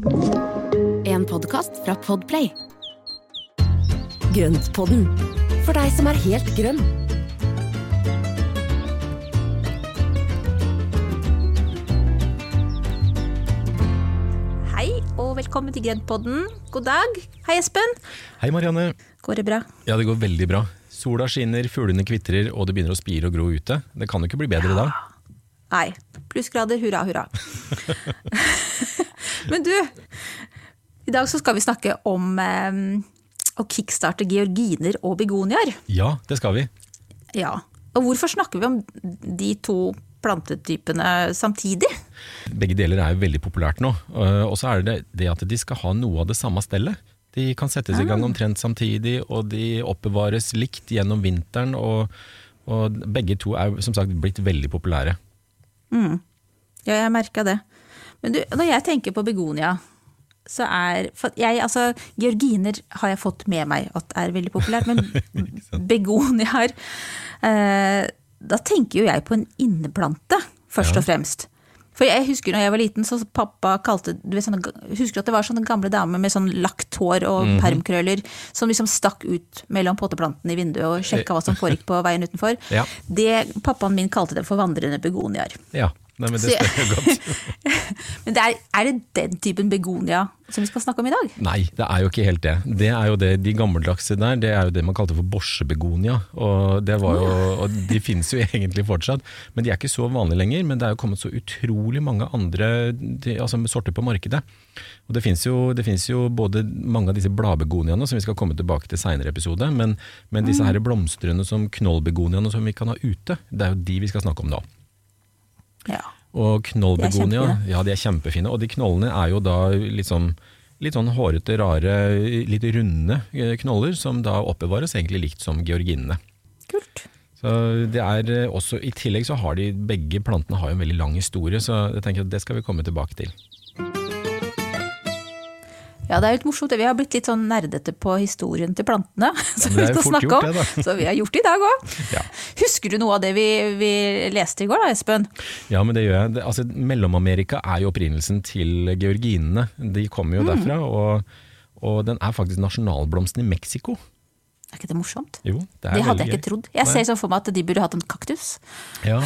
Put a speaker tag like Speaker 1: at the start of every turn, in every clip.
Speaker 1: En podkast fra Podplay.
Speaker 2: Grøntpodden, for deg som er helt grønn.
Speaker 3: Hei og velkommen til Grøntpodden. God dag. Hei Espen.
Speaker 4: Hei Marianne.
Speaker 3: Går det bra?
Speaker 4: Ja, det går veldig bra. Sola skinner, fuglene kvitrer, og det begynner å spire og gro ute. Det kan jo ikke bli bedre da.
Speaker 3: Nei. Plussgrader, hurra, hurra. Men du, i dag så skal vi snakke om eh, å kickstarte georginer og begoniaer.
Speaker 4: Ja, det skal vi.
Speaker 3: Ja. Og hvorfor snakker vi om de to plantetypene samtidig?
Speaker 4: Begge deler er jo veldig populært nå. Eh, Og så er det det at de skal ha noe av det samme stellet. De kan settes i gang omtrent samtidig, og de oppbevares likt gjennom vinteren. Og, og begge to er som sagt blitt veldig populære.
Speaker 3: Ja, jeg merka det. Men du, når jeg tenker på begonia, så er jeg, altså, Georginer har jeg fått med meg at er veldig populært, men begoniaer eh, Da tenker jo jeg på en inneplante, først
Speaker 4: Ja.
Speaker 3: og fremst. For jeg husker når jeg var liten, så pappa kalte du vet, sånne, Husker at det var sånne gamle damer med sånn lagt hår og
Speaker 4: Mhm.
Speaker 3: permkrøller som liksom stakk ut mellom potteplantene i vinduet og sjekka hva som foregikk på veien utenfor?
Speaker 4: Ja.
Speaker 3: Det, pappaen min kalte det for vandrende begoniaer.
Speaker 4: Ja, Nei, men det stemmer godt.
Speaker 3: Men det er, er det den typen begonia som vi skal snakke om i dag?
Speaker 4: Nei, det er jo ikke helt det. Det er jo det, De gammeldagse der, det er jo det man kalte for borsebegonia. Og, det var jo, og de finnes jo egentlig fortsatt, men de er ikke så vanlige lenger. Men det er jo kommet så utrolig mange andre altså, sorter på markedet. Og det finnes, jo, det finnes jo både mange av disse bladbegoniaene, som vi skal komme tilbake til seinere episode, men, men disse her blomstrende som knollbegoniaene som vi kan ha ute, det er jo de vi skal snakke om nå.
Speaker 3: Ja.
Speaker 4: Og knollbegonia, ja de er kjempefine. Og de knollene er jo da liksom litt sånn hårete, rare, litt runde eh, knoller, som da oppbevares egentlig likt som georginene.
Speaker 3: Kult.
Speaker 4: Så det er eh, også, I tillegg så har de begge plantene har jo en veldig lang historie, så jeg tenker at det skal vi komme tilbake til.
Speaker 3: Ja, det er jo litt morsomt. Vi har blitt litt sånn nerdete på historien til plantene. Som vi skal snakke om.
Speaker 4: det.
Speaker 3: Så vi har gjort det i dag òg.
Speaker 4: Ja.
Speaker 3: Husker du noe av det vi, vi leste i går da, Espen?
Speaker 4: Ja, men det gjør jeg. Altså, Mellom-Amerika er jo opprinnelsen til georginene. De kommer jo
Speaker 3: Mm.
Speaker 4: derfra, og, og den er faktisk nasjonalblomsten i Mexico.
Speaker 3: Er ikke det morsomt?
Speaker 4: Jo, det er
Speaker 3: Det hadde jeg ikke trodd. Jeg
Speaker 4: Nei.
Speaker 3: ser sånn for meg at de burde hatt en kaktus.
Speaker 4: Ja,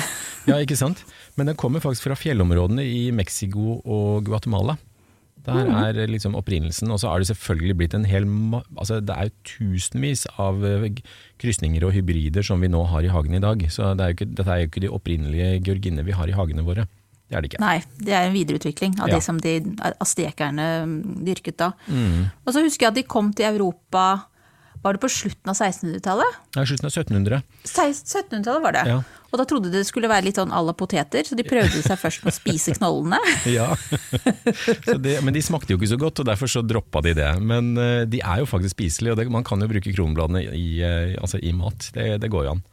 Speaker 4: ja, ikke sant? Men den kommer faktisk fra fjellområdene i Mexico og Guatemala. Der
Speaker 3: Mm.
Speaker 4: er liksom opprinnelsen, og så er det selvfølgelig blitt en hel altså Det er tusenvis av eh, krysninger og hybrider som vi nå har i hagen i dag. Så det er ikke, dette er jo ikke de opprinnelige georginene vi har i hagene våre. Det er det ikke.
Speaker 3: Nei, det er en videreutvikling av
Speaker 4: Ja.
Speaker 3: det som de aztekerne dyrket da.
Speaker 4: Mm.
Speaker 3: Og så husker jeg at de kom til Europa Var det på slutten av 1600-tallet?
Speaker 4: Det er slutten av 1700.
Speaker 3: 1700-tallet var det.
Speaker 4: Ja.
Speaker 3: Og da trodde de det skulle være litt sånn à la poteter, så de prøvde seg først med å spise knollene.
Speaker 4: Ja, så det, Men de smakte jo ikke så godt, og derfor så droppa de det. Men eh, de er jo faktisk spiselige, og det, man kan jo bruke kronbladene i, eh, altså i mat. Det, det går jo an.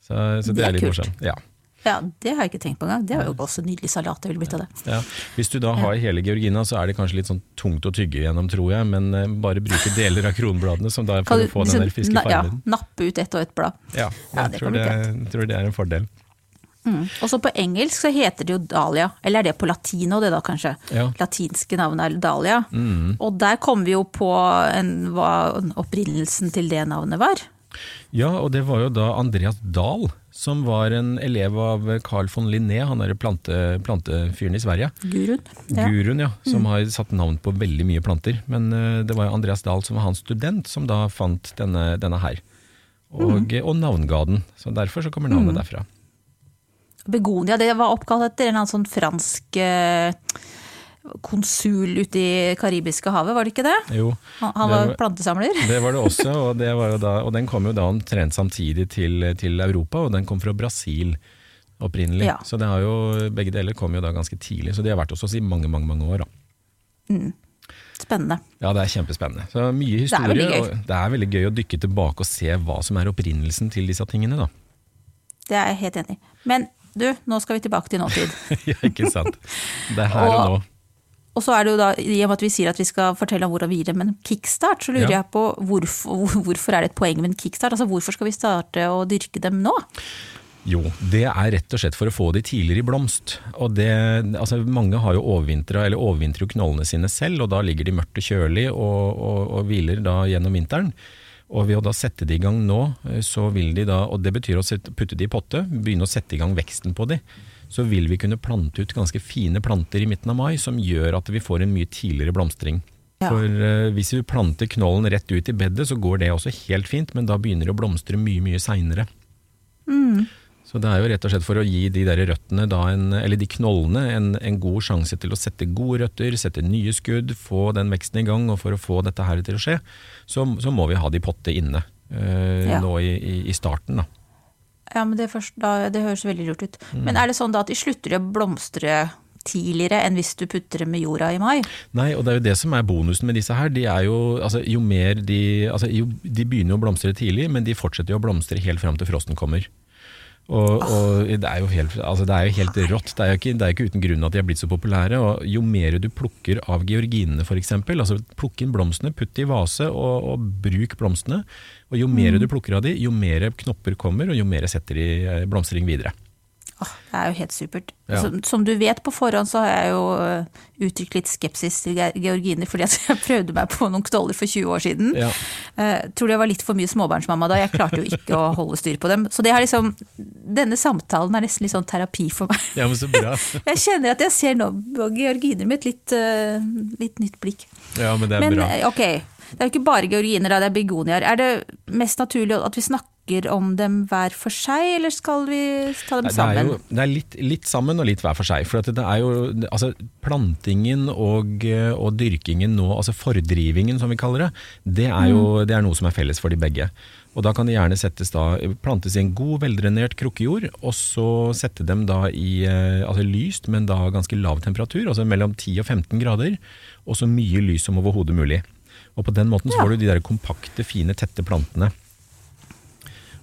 Speaker 4: Så, så det,
Speaker 3: Det er
Speaker 4: er litt morsomt. Ja.
Speaker 3: Ja, det har jeg ikke tenkt på engang. Det var jo også nydelig salat det ville blitt av det.
Speaker 4: Ja. Hvis du da har hele georgina, så er det kanskje litt sånn tungt å tygge gjennom, tror jeg. Men eh, bare bruke deler av kronbladene som da
Speaker 3: får
Speaker 4: for
Speaker 3: du
Speaker 4: å få den der
Speaker 3: liksom na- ja, nappe ut ett og ett blad.
Speaker 4: Ja,
Speaker 3: Ja,
Speaker 4: jeg
Speaker 3: det
Speaker 4: tror, det, tror det er en fordel.
Speaker 3: Og så på engelsk så heter det jo dahlia, eller er det på latino det da kanskje?
Speaker 4: Ja.
Speaker 3: Latinske navnet er dahlia. Og der kom vi jo på en, hva opprinnelsen til det navnet var.
Speaker 4: Ja, og det var jo da Andreas Dahl, som var en elev av Carl von Linné, han er plante, plantefyren i Sverige.
Speaker 3: Gurun. Ja.
Speaker 4: Gurun, ja, som har satt navn på veldig mye planter. Men eh, det var jo Andreas Dahl som var hans student, som da fant denne, denne her. Og, og navnga den. Så derfor så kommer navnet derfra.
Speaker 3: Begonia, det var oppkalt etter en eller annen sånn fransk eh, konsul ute i Karibiske havet, var det ikke det?
Speaker 4: Jo,
Speaker 3: Han, var,
Speaker 4: det
Speaker 3: var plantesamler.
Speaker 4: det var det også, og, det var da, og den kom jo da omtrent samtidig til, til Europa, og den kom fra Brasil opprinnelig.
Speaker 3: Ja.
Speaker 4: Så det har jo, begge deler kom jo da ganske tidlig, så de har vært hos oss i mange, mange, mange år. Da.
Speaker 3: Spennende.
Speaker 4: Ja, det er kjempespennende. Så mye historie,
Speaker 3: Det er,
Speaker 4: og det er veldig gøy å dykke tilbake og se hva som er opprinnelsen til disse tingene, da.
Speaker 3: Det er jeg helt enig i. Men du, nå skal vi tilbake til nåtid.
Speaker 4: ja, ikke sant. Det er her og,
Speaker 3: Og-
Speaker 4: nå.
Speaker 3: Og så er det jo da, i og med at vi sier at vi skal fortelle om hvordan vi gir dem en kickstart, så lurer
Speaker 4: Ja.
Speaker 3: jeg på hvorfor, hvorfor er det et poeng med en kickstart? Altså hvorfor skal vi starte å dyrke dem nå?
Speaker 4: Jo, det er rett og slett for å få de tidligere i blomst. Og det, altså mange har jo overvintra, eller overvintrer jo knollene sine selv, og da ligger de mørkt og kjølig og, og, og hviler da gjennom vinteren. Og ved å da sette de i gang nå, eh, så vil de da, og det betyr å putte de i potte, begynne å sette i gang veksten på de, så vil vi kunne plante ut ganske fine planter i midten av mai, som gjør at vi får en mye tidligere blomstring.
Speaker 3: Ja.
Speaker 4: For uh, hvis vi planter knollen rett ut i bedet, så går det også helt fint, men da begynner det å blomstre mye, mye seinere. Så det er jo rett og slett for å gi de der røttene, da en, eller de knollene, en, en god sjanse til å sette gode røtter, sette nye skudd, få den veksten i gang. Og for å få dette her til å skje, så, så må vi ha de potte inne uh,
Speaker 3: Ja.
Speaker 4: nå i, i, i starten. da.
Speaker 3: Ja, men det, først, da, det høres veldig lurt ut.
Speaker 4: Mm.
Speaker 3: Men er det sånn da at de slutter å blomstre tidligere enn hvis du putter dem i jorda i mai?
Speaker 4: Nei, og det er jo det som er bonusen med disse her. De er jo, altså, jo mer de, altså, jo, de begynner å blomstre tidlig, men de fortsetter jo å blomstre helt fram til frosten kommer. Og, og det, er jo helt, altså det er jo helt rått. Det er jo ikke, det er ikke uten grunn at de er blitt så populære. og Jo mer du plukker av georginene f.eks., altså plukk inn blomstene, putt de i vase og, og bruk blomstene. Og Jo mer du plukker av de, jo mer knopper kommer, og jo mer setter de eh, blomstring videre.
Speaker 3: Det er jo helt supert.
Speaker 4: Ja.
Speaker 3: Som, som du vet på forhånd, så har jeg jo øh, uttrykt litt skepsis til ge- georginer, fordi jeg prøvde meg på noen knoller for 20 år siden.
Speaker 4: Ja.
Speaker 3: Uh, tror det var litt for mye småbarnsmamma da, jeg klarte jo ikke å holde styr på dem. Så det har liksom, denne samtalen er nesten litt sånn terapi for meg.
Speaker 4: Ja, men så bra.
Speaker 3: Jeg kjenner at jeg ser nå georginer med et litt, uh, litt nytt blikk.
Speaker 4: Ja, men det er
Speaker 3: Men
Speaker 4: bra.
Speaker 3: Men ok, det er jo ikke bare georginer, det er begoniaer. Er det mest naturlig at vi snakker om dem hver for seg, eller skal vi ta dem
Speaker 4: sammen? Det er, jo, det er litt, litt sammen og litt hver for seg. For det er jo, altså, plantingen og, eh, og dyrkingen nå, altså fordrivingen som vi kaller det, det er jo det er noe som er felles for de begge. Og Da kan de gjerne settes da, plantes i en god, veldrenert krukkejord, og så sette dem da i eh, altså lyst, men da ganske lav temperatur, altså mellom 10 og 15 grader, og så mye lys som overhodet mulig. Og På den måten så får du de der kompakte, fine, tette plantene.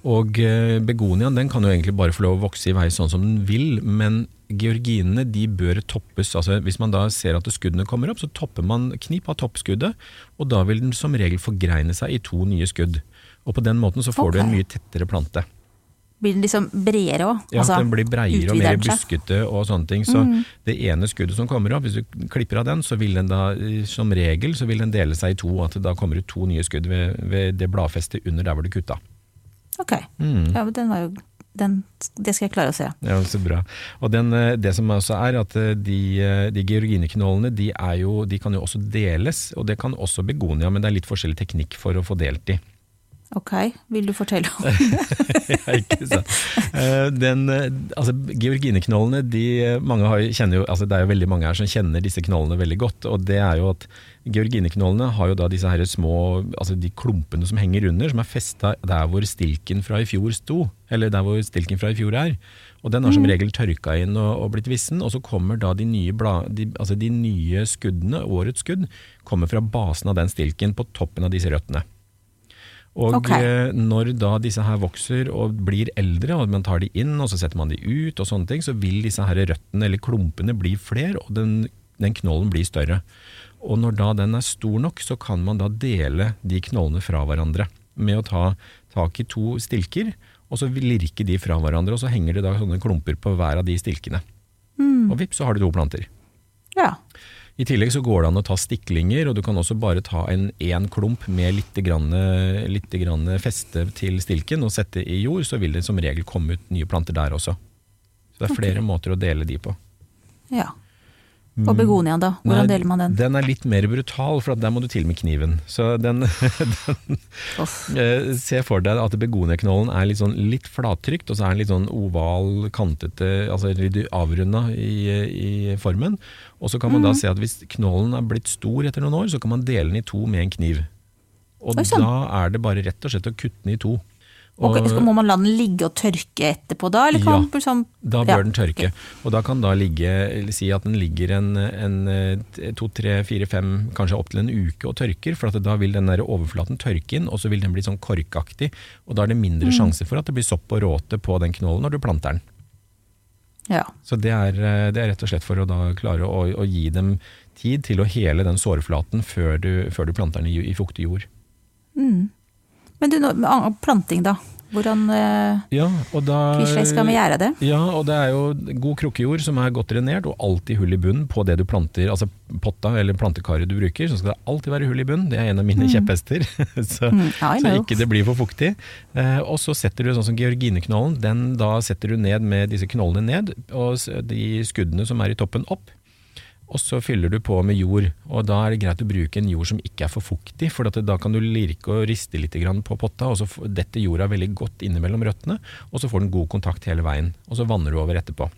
Speaker 4: Og eh, begoniaen den kan jo egentlig bare få lov å vokse i vei sånn som den vil, men georginene de bør toppes. altså Hvis man da ser at skuddene kommer opp, så topper man knip av toppskuddet, og da vil den som regel forgreine seg i to nye skudd. Og på den måten så får du en mye tettere plante.
Speaker 3: Blir den liksom bredere òg?
Speaker 4: Ja, Den blir breiere og mer buskete og sånne ting. Så det ene skuddet som kommer opp, hvis du klipper av den, så vil den da eh, som regel så vil den dele seg i to. At det da kommer ut to nye skudd ved, ved det bladfestet under der hvor du kutta.
Speaker 3: Ok,
Speaker 4: Mm.
Speaker 3: ja, den var jo den, Det skal jeg klare å se.
Speaker 4: Ja, så bra. Og den, eh, det som også er at eh, de, eh, de georgineknollene de, jo, de kan jo også deles, og det kan også begonia, men det er litt forskjellig teknikk for å få delt de.
Speaker 3: Ok, vil du fortelle om
Speaker 4: Ja, ikke sant. Eh, Den, eh, altså, georgineknollene, de, eh, mange har, kjenner jo, altså, det er jo veldig mange her som kjenner disse knollene veldig godt, og det er jo at georgineknollene har jo da disse her små, altså de klumpene som henger under, som er festa der hvor stilken fra i fjor sto, eller der hvor stilken fra i fjor er. Og den har som regel tørka inn og, og blitt vissen, og så kommer da de nye, bla, de, altså de nye skuddene, årets skudd, kommer fra basen av den stilken på toppen av disse røttene. Og
Speaker 3: Ok.
Speaker 4: eh, når da disse her vokser og blir eldre, og man tar de inn og så setter man de ut, og sånne ting, så vil disse her røttene eller klumpene bli flere, og den, den knollen blir større. Og når da den er stor nok, så kan man da dele de knollene fra hverandre med å ta tak i to stilker, og så lirke de fra hverandre, og så henger det da sånne klumper på hver av de stilkene. Og vips, så har du to planter.
Speaker 3: Ja.
Speaker 4: I tillegg så går det an å ta stiklinger, og du kan også bare ta en én klump med litt, grann, litt grann feste til stilken og sette i jord, så vil det som regel komme ut nye planter der også. Så det er flere måter å dele de på.
Speaker 3: ja. Og begoniaen, da? Hvordan
Speaker 4: Nei,
Speaker 3: deler man den?
Speaker 4: Den er litt mer brutal, for der må du til med kniven. Så den, den eh, Se for deg at begoniaknollen er litt, sånn, litt flattrykt, og så er den litt sånn oval, kantete, altså litt avrunda i, i formen. Og så kan man da
Speaker 3: Mm.
Speaker 4: se at hvis knollen er blitt stor etter noen år, så kan man dele den i to med en kniv. Og
Speaker 3: Oi, sånn.
Speaker 4: da er det bare rett og slett å kutte den i to.
Speaker 3: Ok,
Speaker 4: Og-
Speaker 3: må man la den ligge og tørke etterpå da, eller kan
Speaker 4: Ja,
Speaker 3: man liksom
Speaker 4: Da bør
Speaker 3: Ja,
Speaker 4: den tørke. Og da kan da ligge, si at den ligger en, en eh, to, tre, fire, fem, kanskje opptil en uke og tørker, for da vil den der overflaten tørke inn, og så vil den bli sånn korkaktig. Og da er det mindre
Speaker 3: Mm.
Speaker 4: sjanse for at det blir sopp og råte på den knollen når du planter den.
Speaker 3: Ja.
Speaker 4: Så det er, eh, det er rett og slett for å da klare å, å gi dem tid til å hele den sårflaten før du, før du planter den i, i fuktig jord.
Speaker 3: Men du, planting da. Hvordan uh,
Speaker 4: Ja, da
Speaker 3: skal vi gjøre det?
Speaker 4: Ja, og det er jo god krukkejord som er godt drenert, og alltid hull i bunnen på det du planter, altså potta eller plantekaret du bruker. Så skal det alltid være hull i bunnen, det er en av mine mm. kjepphester. så, mm, så, ikke det blir for fuktig. Eh, og så setter du sånn som georgineknollen, den da setter du ned med disse knollene ned, og de skuddene som er i toppen opp. Og så fyller du på med jord, og da er det greit å bruke en jord som ikke er for fuktig, for da kan du lirke og riste litt på potta, og så detter jorda veldig godt innimellom røttene, og så får den god kontakt hele veien. Og så vanner du over etterpå.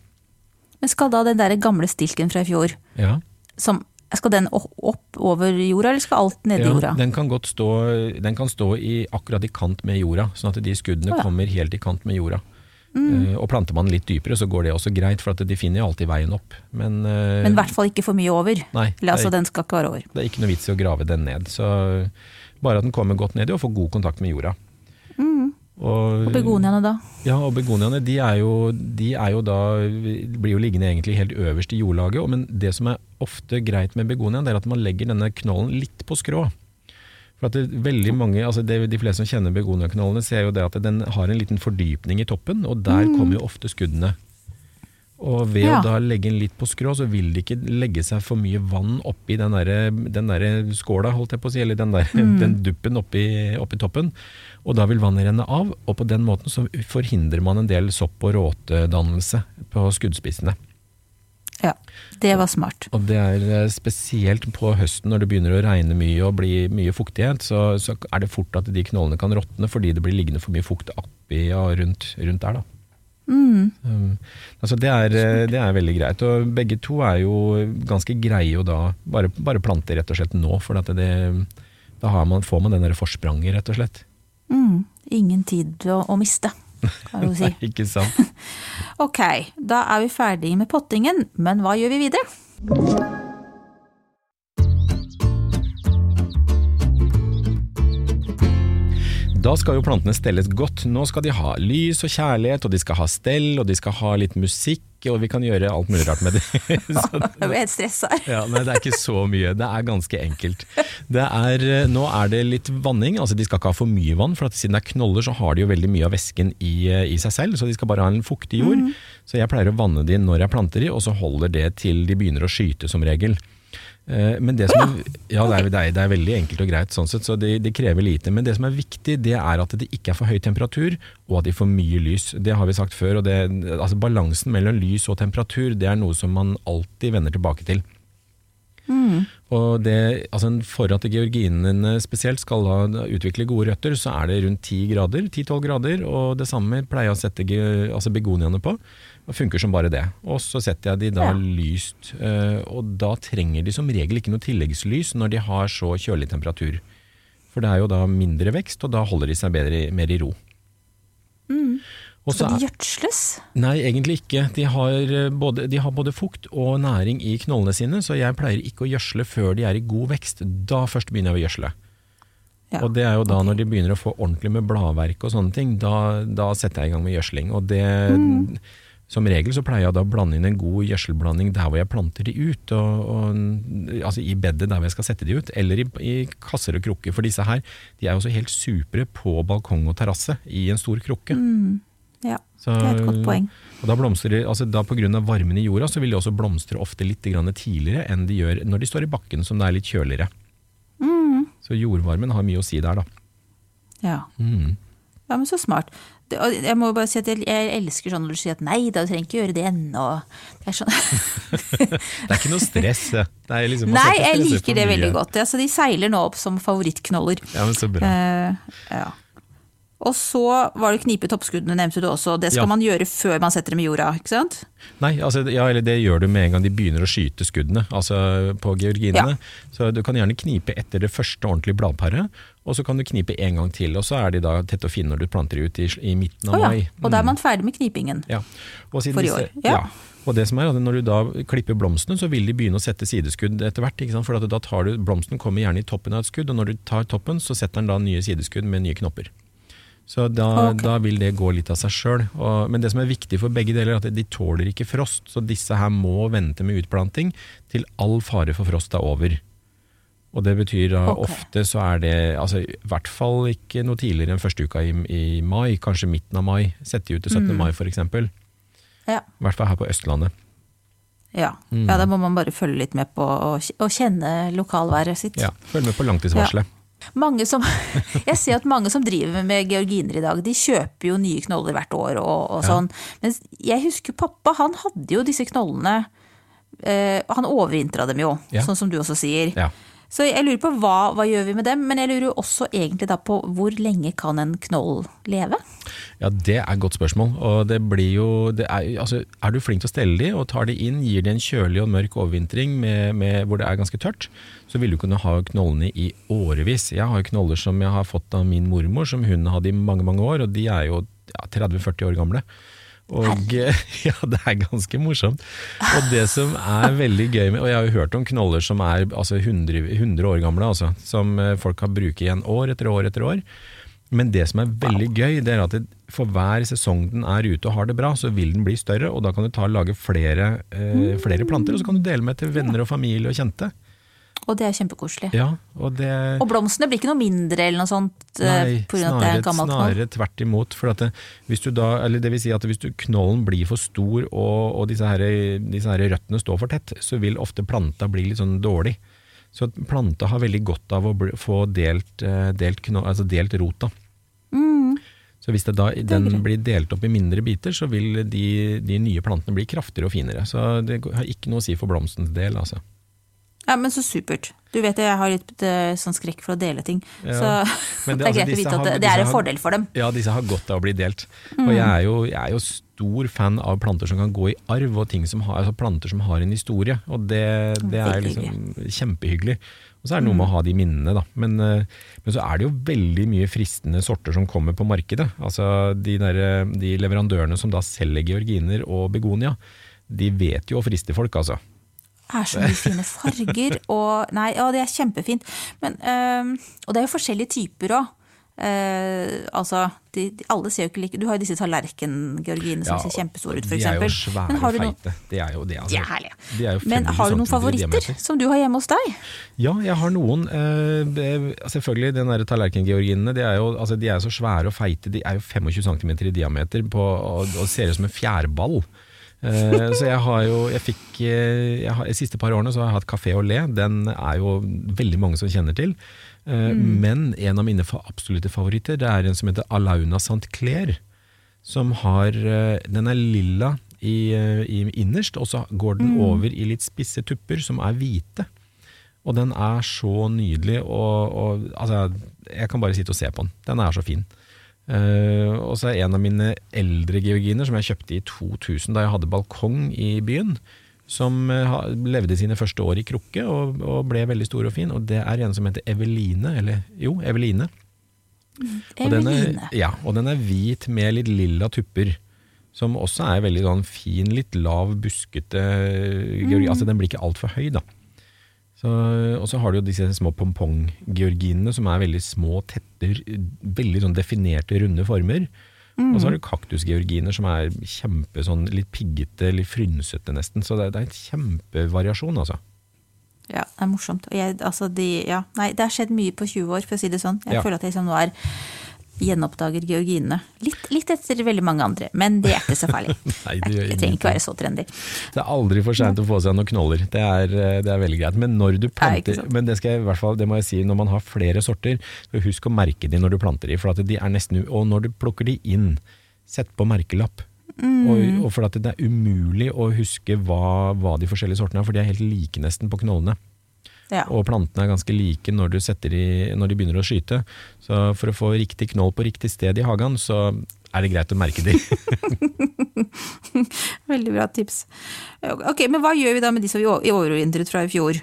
Speaker 3: Men skal da den der gamle stilken fra i fjor,
Speaker 4: ja.
Speaker 3: som, skal den opp over jorda, eller skal alt nedi ja, jorda?
Speaker 4: Den kan godt stå, den kan stå i, akkurat i kant med jorda, sånn at de skuddene oh, ja. kommer helt i kant med jorda. Mm. og planter man litt dypere, så går det også greit, for de finner jo alltid veien opp. Men,
Speaker 3: uh, Men i hvert fall ikke for mye over?
Speaker 4: Nei,
Speaker 3: Eller, altså, den skal ikke være over?
Speaker 4: Det er ikke noe vits i å grave den ned. Så bare at den kommer godt ned i og får god kontakt med jorda.
Speaker 3: Mm. Og, og, begoniaene da?
Speaker 4: Ja, og begoniaene de er, jo, de er jo da blir jo liggende egentlig helt øverst i jordlaget. Men det som er ofte greit med begoniaen, det er at man legger denne knollen litt på skrå. For at det, veldig mange, altså det, De fleste som kjenner begoniakanalene, ser jo det at den har en liten fordypning i toppen, og der mm. kommer jo ofte skuddene. Og ved ja. å da legge den litt på skrå, så vil det ikke legge seg for mye vann oppi den der, den der skåla, holdt jeg på å si, eller den, der, mm. den duppen oppi, oppi, toppen. Og da vil vannet renne av, og på den måten så forhindrer man en del sopp- og råtedannelse på skuddspissene.
Speaker 3: Ja, det var smart.
Speaker 4: Og det er eh, spesielt på høsten når det begynner å regne mye og bli mye fuktighet, så, så er det fort at de knollene kan råtne fordi det blir liggende for mye fukt oppi og rundt, rundt der. da.
Speaker 3: Mm.
Speaker 4: Um, altså det, er, eh, det, er, veldig greit. Og begge to er jo ganske greie å da bare, bare plante rett og slett nå, for det, da man, får man den der forspranget, rett og slett.
Speaker 3: Mm. Ingen tid å, å miste kan du si.
Speaker 4: Nei, ikke sant.
Speaker 3: ok, da er vi ferdige med pottingen, men hva gjør vi videre?
Speaker 4: Da skal jo plantene stelles godt. Nå skal de ha lys og kjærlighet, og de skal ha stell, og de skal ha litt musikk, og vi kan gjøre alt mulig rart med det.
Speaker 3: Jeg ble helt stressa her.
Speaker 4: Ja, nei, det er ikke så mye. Det er ganske enkelt. Er, eh, nå er det litt vanning, altså de skal ikke ha for mye vann, for siden det er knoller så har de jo veldig mye av væsken i, eh, i, seg selv, så de skal bare ha en fuktig jord. Mm. Så jeg pleier å vanne de når jeg planter de, og så holder det til de begynner å skyte som regel. Eh, men det som er, ja, det er, det er, veldig enkelt og greit, sånn sett, så det, det, krever lite. Men det som er viktig, det er at det ikke er for høy temperatur, og at de får mye lys. Det har vi sagt før. og det, altså Balansen mellom lys og temperatur det er noe som man alltid vender tilbake til.
Speaker 3: Mm.
Speaker 4: Og det, altså For at georginene spesielt skal da utvikle gode røtter, så er det rundt 10 grader, 10-12 grader. Og det samme pleier jeg å sette altså begoniaene på. Det funker som bare det. Og så setter jeg de da ja. lyst, eh, og da trenger de som regel ikke noe tilleggslys når de har så kjølig temperatur. For det er jo da mindre vekst, og da holder de seg bedre, mer i ro.
Speaker 3: Mm. Skal de gjødsles?
Speaker 4: Nei, egentlig ikke. De har, eh, både, de har, både, fukt og næring i knollene sine, så jeg pleier ikke å gjødsle før de er i god vekst. Da først begynner jeg å gjødsle. Ja, og det er jo da okay. når de begynner å få ordentlig med bladverk og sånne ting, da, da setter jeg i gang med gjødsling. Og det mm. Som regel så pleier jeg da å blande inn en god gjødselblanding der hvor jeg planter de ut. Og, og, altså I bedet der hvor jeg skal sette de ut, eller i, i, kasser og krukker. For disse her de er jo også helt supre på balkong og terrasse i en stor krukke.
Speaker 3: Mm. Ja, så, det er et godt poeng.
Speaker 4: Og da blomstrer, altså da Pga. varmen i jorda så vil de også blomstre ofte litt tidligere enn de gjør når de står i bakken som det er litt kjøligere.
Speaker 3: Mm.
Speaker 4: Så jordvarmen har mye å si der, da.
Speaker 3: Ja.
Speaker 4: Mm.
Speaker 3: Ja, men så smart. Jeg må bare si at jeg, elsker sånn når du sier at nei da, du trenger ikke gjøre det ennå. Det er sånn
Speaker 4: Det er ikke noe stress. Liksom,
Speaker 3: nei, jeg liker det veldig godt. Altså, de seiler nå opp som favorittknoller.
Speaker 4: Ja, men så bra.
Speaker 3: Uh, ja. Og så var det knipe toppskuddene, nevnte du også. Det skal ja. man gjøre før man setter dem i jorda, ikke sant?
Speaker 4: Nei, altså, ja, eller det gjør du med en gang de begynner å skyte skuddene, altså på georginene. Ja. Så du kan gjerne knipe etter det første ordentlige bladparet, og så kan du knipe en gang til. Og så er de da tett og fine når du planter ut i, i midten av
Speaker 3: oh,
Speaker 4: mai.
Speaker 3: Og da er man mm. ferdig med knipingen
Speaker 4: ja.
Speaker 3: for i år. Ja.
Speaker 4: Og det som er at Når du da klipper blomstene, så vil de begynne å sette sideskudd etter hvert. For da tar du, Blomsten kommer gjerne i toppen av et skudd, og når du tar toppen, så setter den da nye sideskudd med nye knopper. Så da, okay. da, vil det gå litt av seg sjøl. Men det som er viktig for begge deler, er at de tåler ikke frost. Så disse her må vente med utplanting til all fare for frost er over. Og det betyr da
Speaker 3: okay.
Speaker 4: ofte så er det altså, i hvert fall ikke noe tidligere enn første uka i, i mai, kanskje midten av mai. Sette de ut til 17. mai f.eks. I
Speaker 3: Ja.
Speaker 4: hvert fall her på Østlandet.
Speaker 3: Ja.
Speaker 4: Mm.
Speaker 3: ja, da må man bare følge litt med på og kjenne lokalværet sitt.
Speaker 4: Ja, Følg med på langtidsvarselet.
Speaker 3: Mange som, jeg ser at mange som driver med georginer i dag, de kjøper jo nye knoller hvert år og, og
Speaker 4: Ja.
Speaker 3: sånn. Men jeg husker pappa, han hadde jo disse knollene. Eh, han overvintra dem jo,
Speaker 4: Ja.
Speaker 3: sånn som du også sier.
Speaker 4: Ja.
Speaker 3: Så jeg lurer på hva, hva gjør vi med dem, men jeg lurer jo også egentlig da på hvor lenge kan en knoll leve?
Speaker 4: Ja, det er et godt spørsmål. Og det blir jo det er, altså, er du flink til å stelle de og tar de inn, gir de en kjølig og mørk overvintring med, med, hvor det er ganske tørt, så vil du kunne ha knollene i årevis. Jeg har knoller som jeg har fått av min mormor, som hun hadde i mange, mange år, og de er jo ja, 30-40 år gamle. Og ja, det er ganske morsomt. Og det som er veldig gøy med Og jeg har jo hørt om knoller som er altså 100, 100 år gamle, altså, som eh, folk har brukt igjen år etter år etter år. Men det som er veldig gøy, det er at for hver sesong den er ute og har det bra, så vil den bli større, og da kan du ta og lage flere, eh, flere planter, og så kan du dele med til venner og familie og kjente.
Speaker 3: Og det er kjempekoselig.
Speaker 4: Ja, og det...
Speaker 3: Og blomstene blir ikke noe mindre eller noe sånt eh,
Speaker 4: Nei,
Speaker 3: er
Speaker 4: snarere, snarere tvert imot. For det, hvis du da, eller det vil si at hvis du, knollen blir for stor og, og disse, her, disse her røttene står for tett, så vil ofte planta bli litt sånn dårlig. Så planta har veldig godt av å bli, få delt, eh, delt, knoll, altså delt rota. Så hvis da, den blir delt opp i mindre biter, så vil de, de nye plantene bli kraftigere og finere. Så det har ikke noe å si for blomstens del. Altså.
Speaker 3: Ja, men så supert. Du vet jeg har litt eh, sånn skrekk for å dele ting.
Speaker 4: Ja,
Speaker 3: Så det,
Speaker 4: det-
Speaker 3: er
Speaker 4: altså,
Speaker 3: greit å vite at
Speaker 4: har-
Speaker 3: det, er en fordel for dem.
Speaker 4: Ja, disse har godt av å bli delt.
Speaker 3: Mm.
Speaker 4: Og jeg er, jo, jeg er jo stor fan av planter som kan gå i arv, og ting som har, altså planter som har en historie. Og det, det er liksom kjempehyggelig. Og så er det noe med å ha de minnene, da. Men, eh, men så er det jo veldig mye fristende sorter som kommer på markedet. Altså de, der, de leverandørene som da selger georginer og begonia, de vet jo å friste folk, altså.
Speaker 3: Det er så mye fine farger, og Nei, ja, det er kjempefint. Men, øh, og det er jo forskjellige typer òg. altså, de, de, alle ser jo ikke like Du har jo disse tallerken-georginene som
Speaker 4: Ja,
Speaker 3: ser kjempestore ut,
Speaker 4: De er jo svære og feite. De er jo det, altså.
Speaker 3: De er herlige.
Speaker 4: De er
Speaker 3: Men har du noen favoritter som du har hjemme hos deg?
Speaker 4: Ja, jeg har noen. Uh, selvfølgelig, den der tallerkengeorginene, de altså, de er jo så svære og feite. De er jo 25 cm i diameter på, og, og ser ut som en fjærball. Eh, så jeg har jo jeg fikk, eh, jeg har, De siste par årene så har jeg hatt Café Olé. Den er jo veldig mange som kjenner til. Mm. Men en av mine absolutte favoritter Det er en som heter Alauna St. Clair. Som har eh, Den er lilla i, eh, i innerst, og så går den over i litt spisse tupper som er hvite. Og den er så nydelig, og, og altså, jeg kan bare sitte og se på den. Den er så fin. Eh, og så er en av mine eldre georginer, som jeg kjøpte i 2000 da jeg hadde balkong i byen, som uh, levde sine første år i krukke og, og ble veldig stor og fin. Og det er en som heter Eveline, eller jo, Eveline. Og den er, ja, og den er hvit med litt lilla tupper. Som også er veldig sånn fin, litt lav, buskete georgi. Altså Den blir ikke altfor høy, da. Så, og så har du jo disse små pompong-georginene som er veldig små, tette, veldig sånn definerte, runde former. Og så har du kaktusgeorginer som er kjempe sånn litt piggete, litt frynsete nesten. Så det, er- det er en kjempevariasjon, altså.
Speaker 3: Ja, det er morsomt. Og jeg, altså de, ja, nei, det har skjedd mye på 20 år, for å si det sånn. Jeg
Speaker 4: Ja.
Speaker 3: føler at jeg liksom nå er gjenoppdager georginene. Litt, litt etter veldig mange andre, men det er ikke så farlig.
Speaker 4: Nei, det
Speaker 3: jeg trenger ikke være så trendy.
Speaker 4: Det er aldri for seint å få seg noen knoller. Det er, eh, det er veldig greit. Men når du planter
Speaker 3: Nei,
Speaker 4: Men det skal jeg i hvert fall, det må jeg si, når man har flere sorter, så husk å merke de når du planter de. For at de er nesten, og når du plukker de inn, sett på merkelapp.
Speaker 3: Mm.
Speaker 4: Og, og for at det er umulig å huske hva, hva de forskjellige sortene er, for de er helt like nesten på knollene.
Speaker 3: Ja.
Speaker 4: Og plantene er ganske like når, de, når de begynner å skyte. Så for å få riktig knoll på riktig sted i hagen, så er det greit å merke de.
Speaker 3: Veldig bra tips. Ok, Men hva gjør vi da med de som vi overvintret fra i fjor?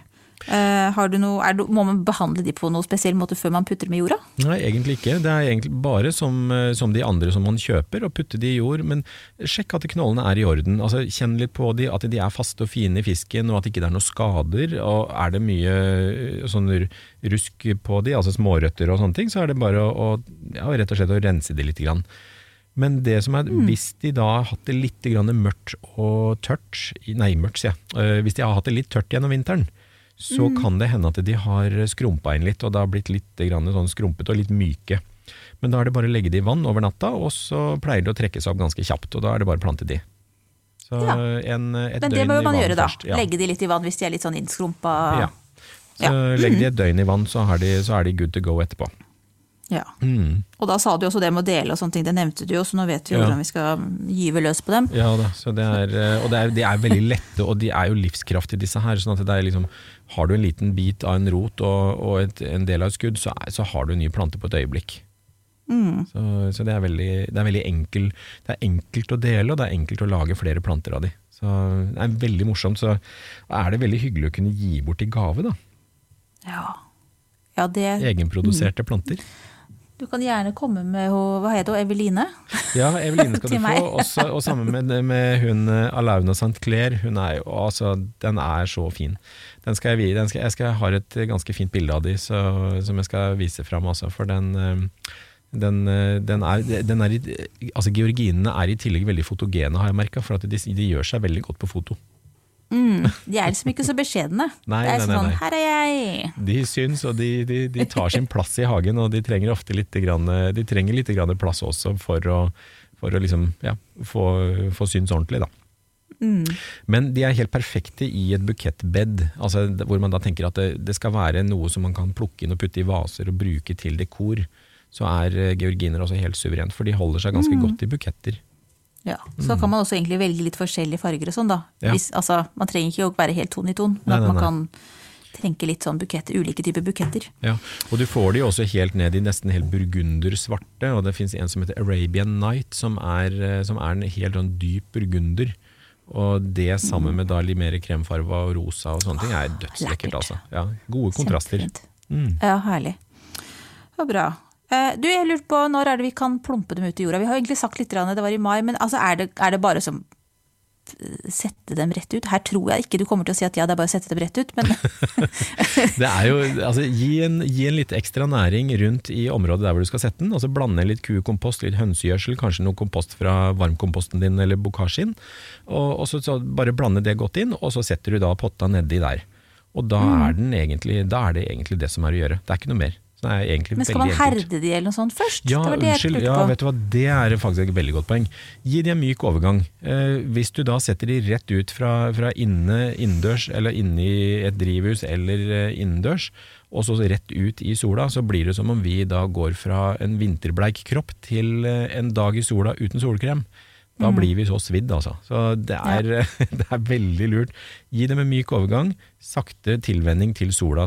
Speaker 3: Eh, har du noe, det, må man behandle de på noe spesiell måte før man putter dem i jorda?
Speaker 4: Nei, egentlig ikke. Det er egentlig bare som, eh, som de andre som man kjøper, å putte de i jord. Men sjekk at knollene er i orden. Altså, kjenn litt på de, at de er faste og fine i fisken, og at ikke det er noen skader. Og er det mye eh, sånn rusk på de, altså smårøtter og sånne ting, så er det bare å, å ja, rett og slett å rense de litt. Grann. Men det som er, hvis de da har hatt det litt grann mørkt og tørt Nei, mørkt, sier jeg. Hvis de har hatt det litt tørt gjennom vinteren, så kan det hende at de har skrumpa inn litt, og det har blitt litt sånn skrumpete og litt myke. Men da er det bare å legge de i vann over natta, og så pleier det å trekke seg opp ganske kjapt. Og da er det bare å plante de. Så
Speaker 3: Ja.
Speaker 4: en, et
Speaker 3: Men det
Speaker 4: i
Speaker 3: man gjøre, da.
Speaker 4: Ja.
Speaker 3: Legge de litt i vann hvis de er litt sånn innskrumpa.
Speaker 4: Ja. Så
Speaker 3: Ja. Mm.
Speaker 4: legg de et døgn i vann, så, har de, så er de good to go etterpå.
Speaker 3: Ja.
Speaker 4: Mm.
Speaker 3: Og da sa du også det med å dele og sånne ting, det nevnte du jo, så nå vet vi jo
Speaker 4: Ja.
Speaker 3: hvordan vi skal gyve løs på dem.
Speaker 4: Ja da, så det er, eh, og det er, de er veldig lette, og de er jo livskraftige disse her. sånn at det er liksom, Har du en liten bit av en rot og, og et, en del av et skudd, så, er, så har du en ny plante på et øyeblikk.
Speaker 3: Mm.
Speaker 4: Så, så det, er veldig, det er veldig enkel, det er enkelt å dele, og det er enkelt å lage flere planter av de. Så Det er veldig morsomt. Så er det veldig hyggelig å kunne gi bort i gave, da.
Speaker 3: Ja. ja, det
Speaker 4: Egenproduserte planter.
Speaker 3: Du kan gjerne komme med hva heter hun, Eveline?
Speaker 4: Ja, Eveline skal du få. Også, og sammen med, med hun eh, Alauna St. Clair. Hun er jo, altså, den er så fin. Den skal jeg, den skal, jeg skal har et ganske fint bilde av de, så, som jeg skal vise fram. Altså, for den, eh, den, eh, den er, den er i, altså Georginene er i tillegg veldig fotogene, har jeg merka. For at de, de gjør seg veldig godt på foto.
Speaker 3: Mm. De er liksom ikke så beskjedne.
Speaker 4: Nei,
Speaker 3: det er
Speaker 4: nei, nei,
Speaker 3: sånn
Speaker 4: nei.
Speaker 3: 'her er jeg'.
Speaker 4: De syns, og de, de, de tar sin plass i hagen, og de trenger ofte litt, grann, de trenger litt grann plass også for å, for å liksom, ja, få, få syns ordentlig. Da. Men de er helt perfekte i et bukettbed, altså, hvor man da tenker at det, det skal være noe som man kan plukke inn og putte i vaser og bruke til dekor. Så er eh, georginer også helt suverent, for de holder seg ganske godt i buketter.
Speaker 3: Ja, Så kan man også egentlig velge litt forskjellige farger og sånn, da.
Speaker 4: Mm. Ja.
Speaker 3: Hvis, altså, man trenger ikke å være helt ton i ton, men
Speaker 4: Nei,
Speaker 3: at man
Speaker 4: nei.
Speaker 3: kan trenke litt sånn buketter, ulike typer buketter.
Speaker 4: Ja, og du får de også helt ned i nesten helt burgundersvarte, og det fins en som heter Arabian Night, som er, eh, som er en helt sånn dyp burgunder. Og det sammen med da litt mer kremfarga og rosa og sånne ting er dødslekkert, altså. Ja, gode kontraster. Mm.
Speaker 3: Ja, herlig. Det var bra. Eh, Du, jeg lurte på når er det vi kan plumpe dem ut i jorda? Vi har egentlig sagt litt, det var i mai, men altså, er, det, er det bare som eh, sette dem rett ut? Her tror jeg ikke du kommer til å si at ja, det er bare å sette dem rett ut, men
Speaker 4: Det er jo, altså, gi, en, gi en litt ekstra næring rundt i området der hvor du skal sette den. Altså Blande litt kukompost, litt hønsegjødsel, kanskje noe kompost fra varmkomposten din eller bokasjen, Og, og så, så bare blande det godt inn, og så setter du da potta nedi der. Og da,
Speaker 3: Mm.
Speaker 4: er den egentlig, da er det egentlig det som er å gjøre. Det er ikke noe mer.
Speaker 3: Men skal man
Speaker 4: enkelt.
Speaker 3: herde de eller noe sånt først?
Speaker 4: Ja,
Speaker 3: det var det
Speaker 4: unnskyld. Ja, vet du hva, det er faktisk et veldig godt poeng. Gi de en myk overgang. Eh, hvis du da setter de rett ut fra, fra inne, innendørs, eller inne i et drivhus eller eh, innendørs, og så rett ut i sola, så blir det som om vi da går fra en vinterbleik kropp til eh, en dag i sola uten solkrem. Da
Speaker 3: Mm.
Speaker 4: blir vi så svidd, altså. Så det er, det er veldig lurt. Gi dem en myk overgang, sakte tilvenning til sola.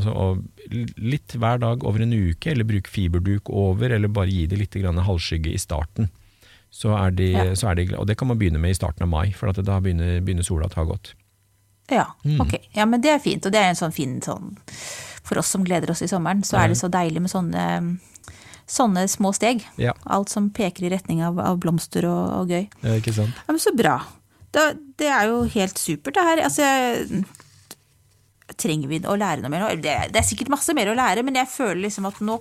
Speaker 4: Litt hver dag over en uke, eller bruk fiberduk over, eller bare gi dem litt grann halvskygge i starten. Så er de,
Speaker 3: Ja.
Speaker 4: så er de, og det kan man begynne med i starten av mai, for at da begynner, begynner sola å ta godt.
Speaker 3: Ja,
Speaker 4: Mm.
Speaker 3: ok. Ja, men det er fint, og det er en sånn fin sånn For oss som gleder oss i sommeren, så er det så deilig med sånne, sånne små steg.
Speaker 4: Ja,
Speaker 3: Alt som peker i retning av, av blomster og, og gøy.
Speaker 4: Ja, ikke sant?
Speaker 3: Ja, men Så bra. Da, det er jo helt supert, det her. Altså, trenger vi å lære noe mer nå? Det, det er sikkert masse mer å lære, men jeg føler liksom at nå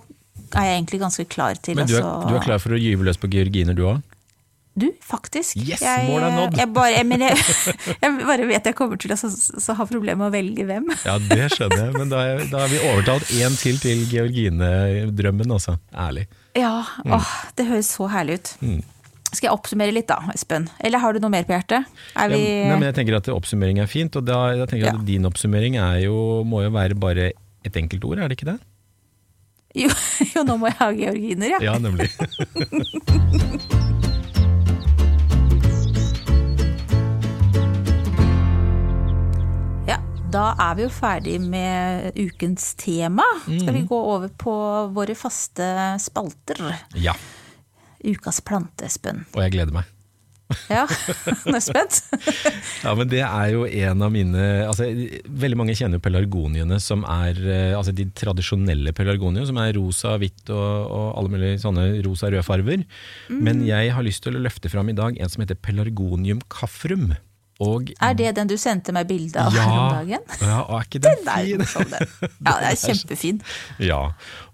Speaker 3: er jeg egentlig ganske klar til
Speaker 4: Men du er,
Speaker 3: altså,
Speaker 4: du er klar for å gyve løs på georginer du òg?
Speaker 3: Du, faktisk.
Speaker 4: Yes,
Speaker 3: jeg,
Speaker 4: målet er nådd.
Speaker 3: Jeg bare, men jeg, jeg bare vet jeg kommer til å så, så ha problemer med å velge hvem.
Speaker 4: Ja, det skjønner jeg, men da, da har vi overtalt én til til Georgine-drømmen, altså. Ærlig.
Speaker 3: Ja, åh, det høres så herlig ut.
Speaker 4: Mm.
Speaker 3: Skal jeg oppsummere litt da, Espen? Eller har du noe mer på hjertet? Er
Speaker 4: Ja, nei, men jeg tenker at oppsummering er fint, og da, jeg tenker jeg at
Speaker 3: Ja.
Speaker 4: din oppsummering er jo, må jo være bare et enkelt ord, er det ikke det?
Speaker 3: jo, jo, nå må jeg ha georginer, ja.
Speaker 4: Ja, nemlig.
Speaker 3: Er vi jo ferdig med ukens tema. Skal
Speaker 4: Mm.
Speaker 3: vi gå over på våre faste spalter?
Speaker 4: Ja,
Speaker 3: Ukas plante, Espen.
Speaker 4: og jeg gleder meg.
Speaker 3: Ja, nå er jeg spent.
Speaker 4: Ja, men det er jo en av mine altså, Veldig mange kjenner pelargoniene som er eh, altså de tradisjonelle pelargoniene, som er rosa, hvitt og, og alle mulige sånne rosa-røde farver. Men jeg har lyst til å løfte fram i dag en som heter pelargonium caffrum. Og
Speaker 3: Er det den du sendte meg bilde av
Speaker 4: ja,
Speaker 3: her om dagen?
Speaker 4: ja, og er ikke den,
Speaker 3: Den
Speaker 4: fin?
Speaker 3: den. Ja, det er kjempefin.
Speaker 4: Ja,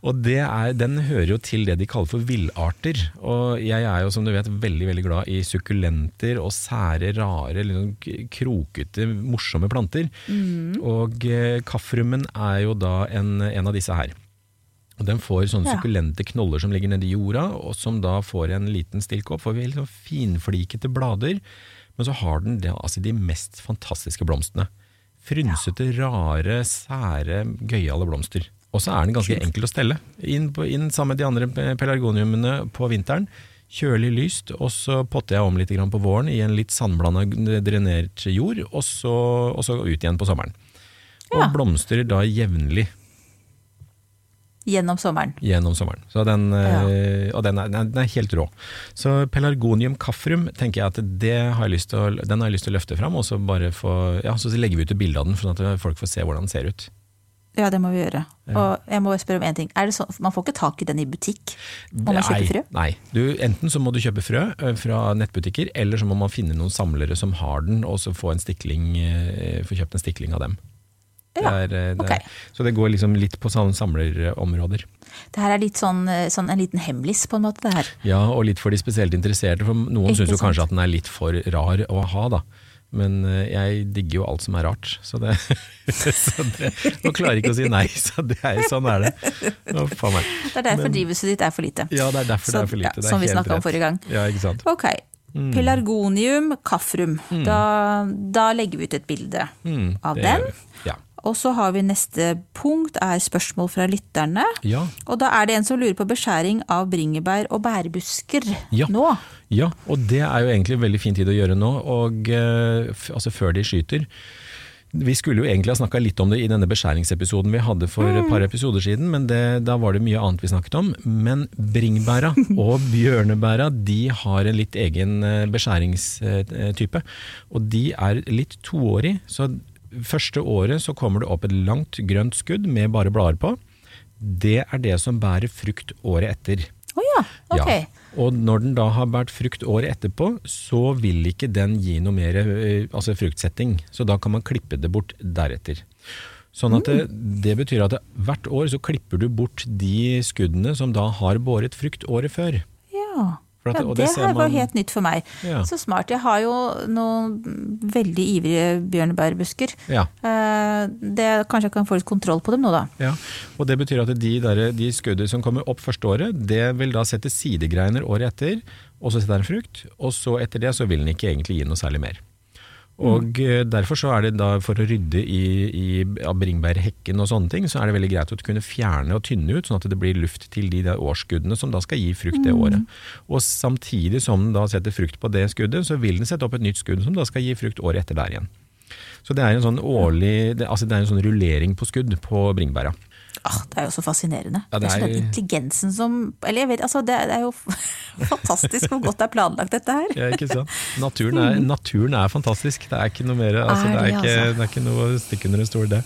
Speaker 4: og det er, den hører jo til det de kaller for villarter. Og jeg er jo som du vet veldig veldig glad i sukkulenter og sære, rare, liksom krokete, morsomme planter. Og eh, kaffrummen er jo da en, en av disse her. Og Den får sånne
Speaker 3: Ja.
Speaker 4: sukkulente knoller som ligger nedi jorda, og som da får en liten stilkopp. Får veldig sånn finflikete blader. Men så har den det, altså de mest fantastiske blomstene. Frynsete, rare, sære, gøyale blomster. Og så er den ganske enkel å stelle. Inn, på, inn sammen med de andre pelargoniumene på vinteren. Kjølig lyst, og så potter jeg om litt på våren i en litt sandblanda drenert jord, og så, og så ut igjen på sommeren. Og
Speaker 3: Ja.
Speaker 4: blomstrer da jevnlig
Speaker 3: Gjennom sommeren.
Speaker 4: gjennom sommeren. Så den, ja. Og den er, den er helt rå. Så pelargonium kaffrum tenker jeg at det har jeg å, den har jeg lyst til å løfte fram, og så få, ja, så legger vi ut et bilde av den, sånn at folk får se hvordan den ser ut.
Speaker 3: Ja, det må vi gjøre. Og jeg må spørre om en ting. Det sånn, man får ikke tak i den i butikk? Må man kjøpe frø?
Speaker 4: Nei. Du, enten så må du kjøpe frø eh, fra nettbutikker, eller så må man finne noen samlere som har den, og så få en stikling, eh, få kjøpt en stikling av dem. Det er, eh, det er, så det går liksom litt på samlerområder.
Speaker 3: Det her er litt sånn, eh, sånn en liten hemmelis, på en måte, det her.
Speaker 4: Ja, og litt for de spesielt interesserte, for noen syns jo kanskje at den er litt for rar å ha, da. Men eh, jeg digger jo alt som er rart, så det, så det Nå klarer jeg ikke å si nei, så det er, sånn er det. Å, faen meg.
Speaker 3: Det er derfor drivhuset ditt er for lite.
Speaker 4: Ja, det er derfor det er for lite.
Speaker 3: Ja, som vi snakka om forrige gang.
Speaker 4: Ja, ikke sant.
Speaker 3: Ok. Pelargonium kaffrum. Da, da legger vi ut et bilde
Speaker 4: Mm,
Speaker 3: av den.
Speaker 4: Ja.
Speaker 3: Og så har vi neste punkt, er spørsmål fra lytterne.
Speaker 4: Ja.
Speaker 3: Og da er det en som lurer på beskjæring av bringebær og bærbusker
Speaker 4: Ja.
Speaker 3: nå.
Speaker 4: Ja, og det er jo egentlig veldig fin tid å gjøre nå, og, eh, altså før de skyter. Vi skulle jo egentlig ha snakka litt om det i denne beskjæringsepisoden vi hadde for et par episoder siden, men det, da var det mye annet vi snakket om. Men bringebæra og bjørnebæra de har en litt egen eh, beskjæringstype. Og de er litt toårig, så første året så kommer det opp et langt grønt skudd med bare blader på. Det er det som bærer frukt året etter.
Speaker 3: Å ja, ok.
Speaker 4: Ja. Og når den da har båret frukt året etterpå, så vil ikke den gi noe mer eh, altså fruktsetting. Så da kan man klippe det bort deretter. Sånn at det, det betyr at det, hvert år så klipper du bort de skuddene som da har båret frukt året før.
Speaker 3: Ja.
Speaker 4: At-
Speaker 3: ja, det
Speaker 4: det ser
Speaker 3: man... var helt nytt for meg.
Speaker 4: Ja.
Speaker 3: Så smart. Jeg har jo noen veldig ivrige bjørnebærbusker.
Speaker 4: Ja.
Speaker 3: Eh, Det, kanskje jeg kan få litt kontroll på dem nå, da.
Speaker 4: Ja, og det betyr at de, der, de skuddene som kommer opp første året, det vil da sette sidegreiner året etter, og så setter den frukt, og så etter det så vil den ikke egentlig gi noe særlig mer. Og mm. derfor så er det da for å rydde i, i bringebærhekken og sånne ting, så er det veldig greit å kunne fjerne og tynne ut, sånn at det blir luft til de der årsskuddene som da skal gi frukt det året. Og samtidig som den da setter frukt på det skuddet, så vil den sette opp et nytt skudd som da skal gi frukt året etter der igjen. Så det er en sånn årlig, det, altså det er en sånn rullering på skudd på bringebæra.
Speaker 3: Ah, det er jo så fascinerende.
Speaker 4: Ja,
Speaker 3: det,
Speaker 4: det
Speaker 3: er sånn intelligensen som Eller jeg vet, altså, det, er jo fantastisk hvor godt det er planlagt, dette her.
Speaker 4: Ja, ikke sant? Naturen er, naturen er fantastisk. Det er ikke noe mer altså,
Speaker 3: Er
Speaker 4: det, er ikke,
Speaker 3: altså?
Speaker 4: det er ikke noe å stikke under en stol, det.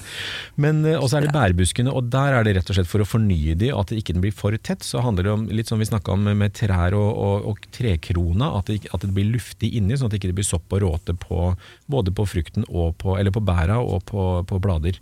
Speaker 4: Men eh, også er det bærbuskene, og der er det rett og slett for å fornye de, at det ikke blir for tett. Så handler det om litt som vi snakka om med trær og, og, og trekrona, at det, at det blir luftig inni, sånn at det ikke blir sopp og råte på, både på frukten og på, eller på bæra og på, på blader.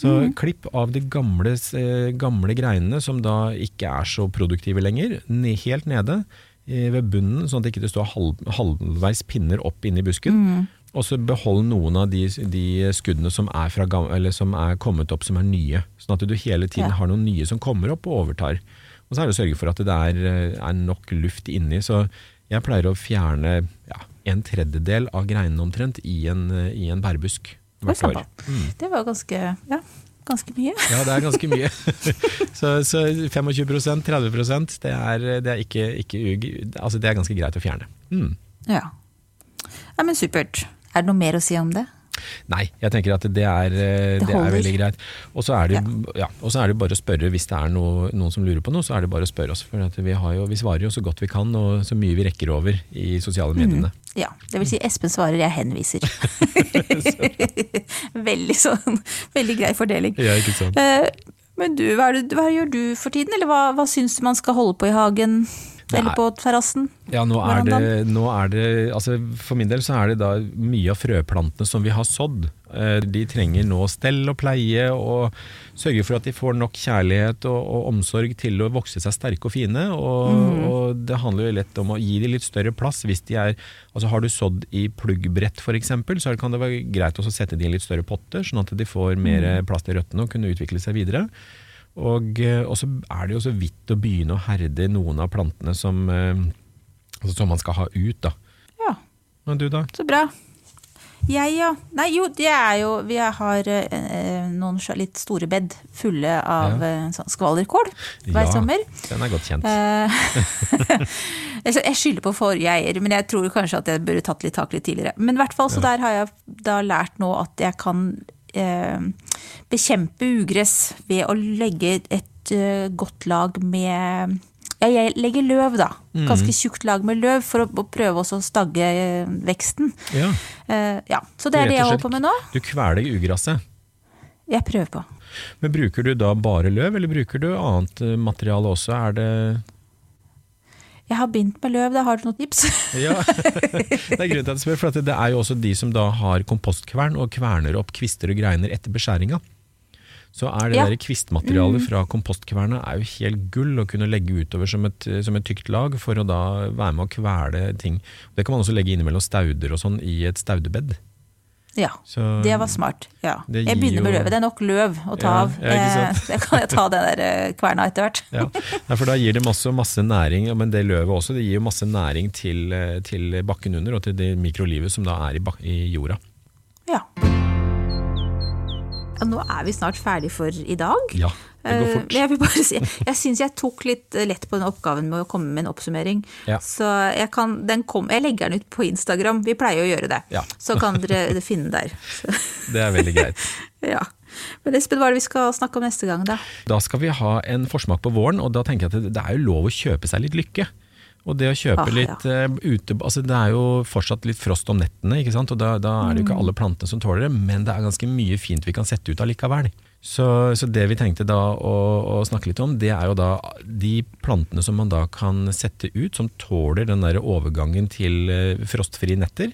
Speaker 4: Så
Speaker 3: Mm.
Speaker 4: klipp av de gamle, eh, gamle greinene som da ikke er så produktive lenger, helt nede eh, ved bunnen, sånn at det ikke står halv, halvveis pinner opp inni busken.
Speaker 3: Mm.
Speaker 4: Og så behold noen av de, de skuddene som er, fra, eller som er kommet opp som er nye. Sånn at du hele tiden
Speaker 3: Ja.
Speaker 4: har noen nye som kommer opp og overtar. Og så er det å sørge for at det er, eh, er nok luft inni. Så jeg pleier å fjerne ja, en tredjedel av greinene omtrent i en, i en bærbusk hvert år.
Speaker 3: Det var ganske, ja, ganske mye.
Speaker 4: Ja, det er ganske mye. så, så 25% 30% det er, det er, ikke, ikke, altså det er ganske greit å fjerne. Mm.
Speaker 3: Ja. ja, men supert. Er det noe mer å si om det?
Speaker 4: Nei, jeg tenker at det er, det det er veldig greit. Og så er, ja. er det bare å spørre hvis det er noe, noen som lurer på noe, så er det bare å spørre oss. For at vi, har jo, vi svarer jo så godt vi kan, og så mye vi rekker over i sosiale mediene.
Speaker 3: Ja, det vil si Espen svarer, jeg henviser. veldig sånn, veldig grei fordeling.
Speaker 4: Ja, ikke sant?
Speaker 3: Eh, Men du, hva, det, hva gjør du for tiden, eller hva, hva syns du man skal holde på i hagen? Eller på terrassen.
Speaker 4: Ja, nå er, det, nå er det altså For min del så er det da mye av frøplantene som vi har sådd. Eh, de trenger nå stell og pleie og sørge for at de får nok kjærlighet og, og omsorg til å vokse seg sterke og fine. Og, mm. og, det handler jo lett om å gi dem litt større plass. Hvis de er, altså Har du sådd i pluggbrett f.eks., så kan det være greit å sette de i litt større potter, sånn at de får mer mm. plass til røttene og kunne utvikle seg videre. Og, eh, så er det jo så vidt å begynne å herde noen av plantene som, eh, altså som man skal ha ut. da.
Speaker 3: Ja.
Speaker 4: Og du da?
Speaker 3: Så bra. Jeg, ja. Nei, jo, det er jo Vi har eh, noen litt store bed fulle av ja. Eh, sånn skvallerkål hver ja, sommer.
Speaker 4: Den er godt kjent.
Speaker 3: jeg skylder på forrige eier, men jeg tror kanskje at jeg burde tatt litt tak litt tidligere. Men i hvert fall, så der har jeg da lært nå at jeg kan bekjempe ugress ved å legge et uh, godt lag med ja, jeg legger løv, da. Mm. Ganske tjukt lag med løv for å, prøve å stagge uh, veksten.
Speaker 4: Ja.
Speaker 3: Uh, ja. Så det er det jeg holder på med nå.
Speaker 4: Du kveler ugresset?
Speaker 3: Jeg prøver på.
Speaker 4: Men Bruker du da bare løv, eller bruker du annet materiale også? Er det
Speaker 3: jeg har bindt med løv, da har du noen tips?
Speaker 4: ja, Det er grunnen til at jeg spør, for det er jo også de som da har kompostkvern og kverner opp kvister og greiner etter beskjæringa. Så er det ja. der kvistmaterialet mm. fra kompostkverna er jo helt gull å kunne legge utover som et, som et, tykt lag for å da være med å kvele ting. Det kan man også legge innimellom stauder og sånn i et staudebed.
Speaker 3: Ja, så, det var smart. Ja. Jeg begynner med løvet. Det er nok løv å ta ja, av. Ja, jeg kan jeg ta den der eh, kverna etter hvert.
Speaker 4: ja. for da gir det masse, masse næring, men det løvet også, det gir jo masse næring til, eh, til bakken under og til det mikrolivet som da er i, i jorda.
Speaker 3: Ja. Nå er vi snart ferdig for i dag.
Speaker 4: Ja.
Speaker 3: Eh, jeg vil bare si, jeg syns jeg tok litt lett på den oppgaven med å komme med en oppsummering. Ja. Så jeg, kan, kom, jeg, legger den ut på Instagram, vi pleier å gjøre det. Ja. Så kan dere finne den der. Så.
Speaker 4: Det er veldig greit.
Speaker 3: ja. Men Espen, hva er det vi skal snakke om neste gang, da?
Speaker 4: Da skal vi ha en forsmak på våren, og da tenker jeg at det er jo lov å kjøpe seg litt lykke. Og det å kjøpe ah, litt ja. uh, ute altså Det er jo fortsatt litt frost om nettene, og da, da er det jo ikke mm. alle plantene som tåler det, men det er ganske mye fint vi kan sette ut allikevel. Så, så, det vi tenkte da å, å, snakke litt om, det er jo da de plantene som man da kan sette ut, som tåler den der overgangen til uh, frostfrie netter.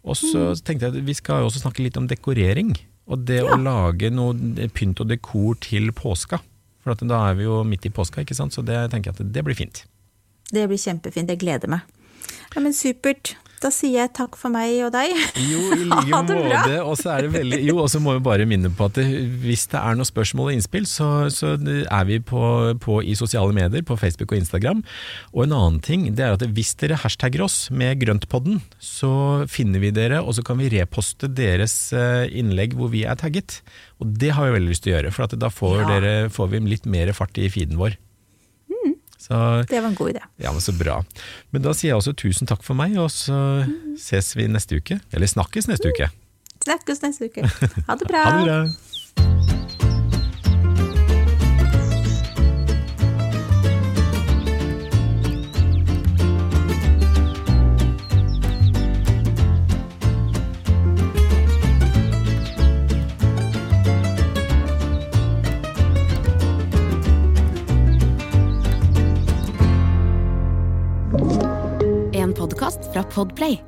Speaker 4: Og så mm. tenkte jeg at vi skal også snakke litt om dekorering. Og det ja. å lage noe pynt og dekor til påska. For da er vi jo midt i påska, ikke sant? så det tenker jeg at det blir fint.
Speaker 3: Det blir kjempefint. Jeg gleder meg. Ja, men Supert. Da sier jeg takk for meg og deg.
Speaker 4: Jo, i like måte. Og så er det veldig Jo, og så må vi bare minne på at det, hvis det er noen spørsmål og innspill, så, så er vi på, på, i sosiale medier, på Facebook og Instagram. Og en annen ting, det er at hvis dere hashtagger oss med Grøntpodden, så finner vi dere, og så kan vi reposte deres eh, innlegg hvor vi er tagget. Og det har vi veldig lyst til å gjøre, for da får, ja. dere, får vi litt mer fart i feeden vår.
Speaker 3: Så, det var en god idé.
Speaker 4: Ja, men Så bra. Men da sier jeg også tusen takk for meg, og så mm. ses vi neste uke. Eller snakkes neste mm. uke.
Speaker 3: Snakkes neste uke. Ha det bra.
Speaker 4: ha det bra.
Speaker 1: Podkast fra Podplay.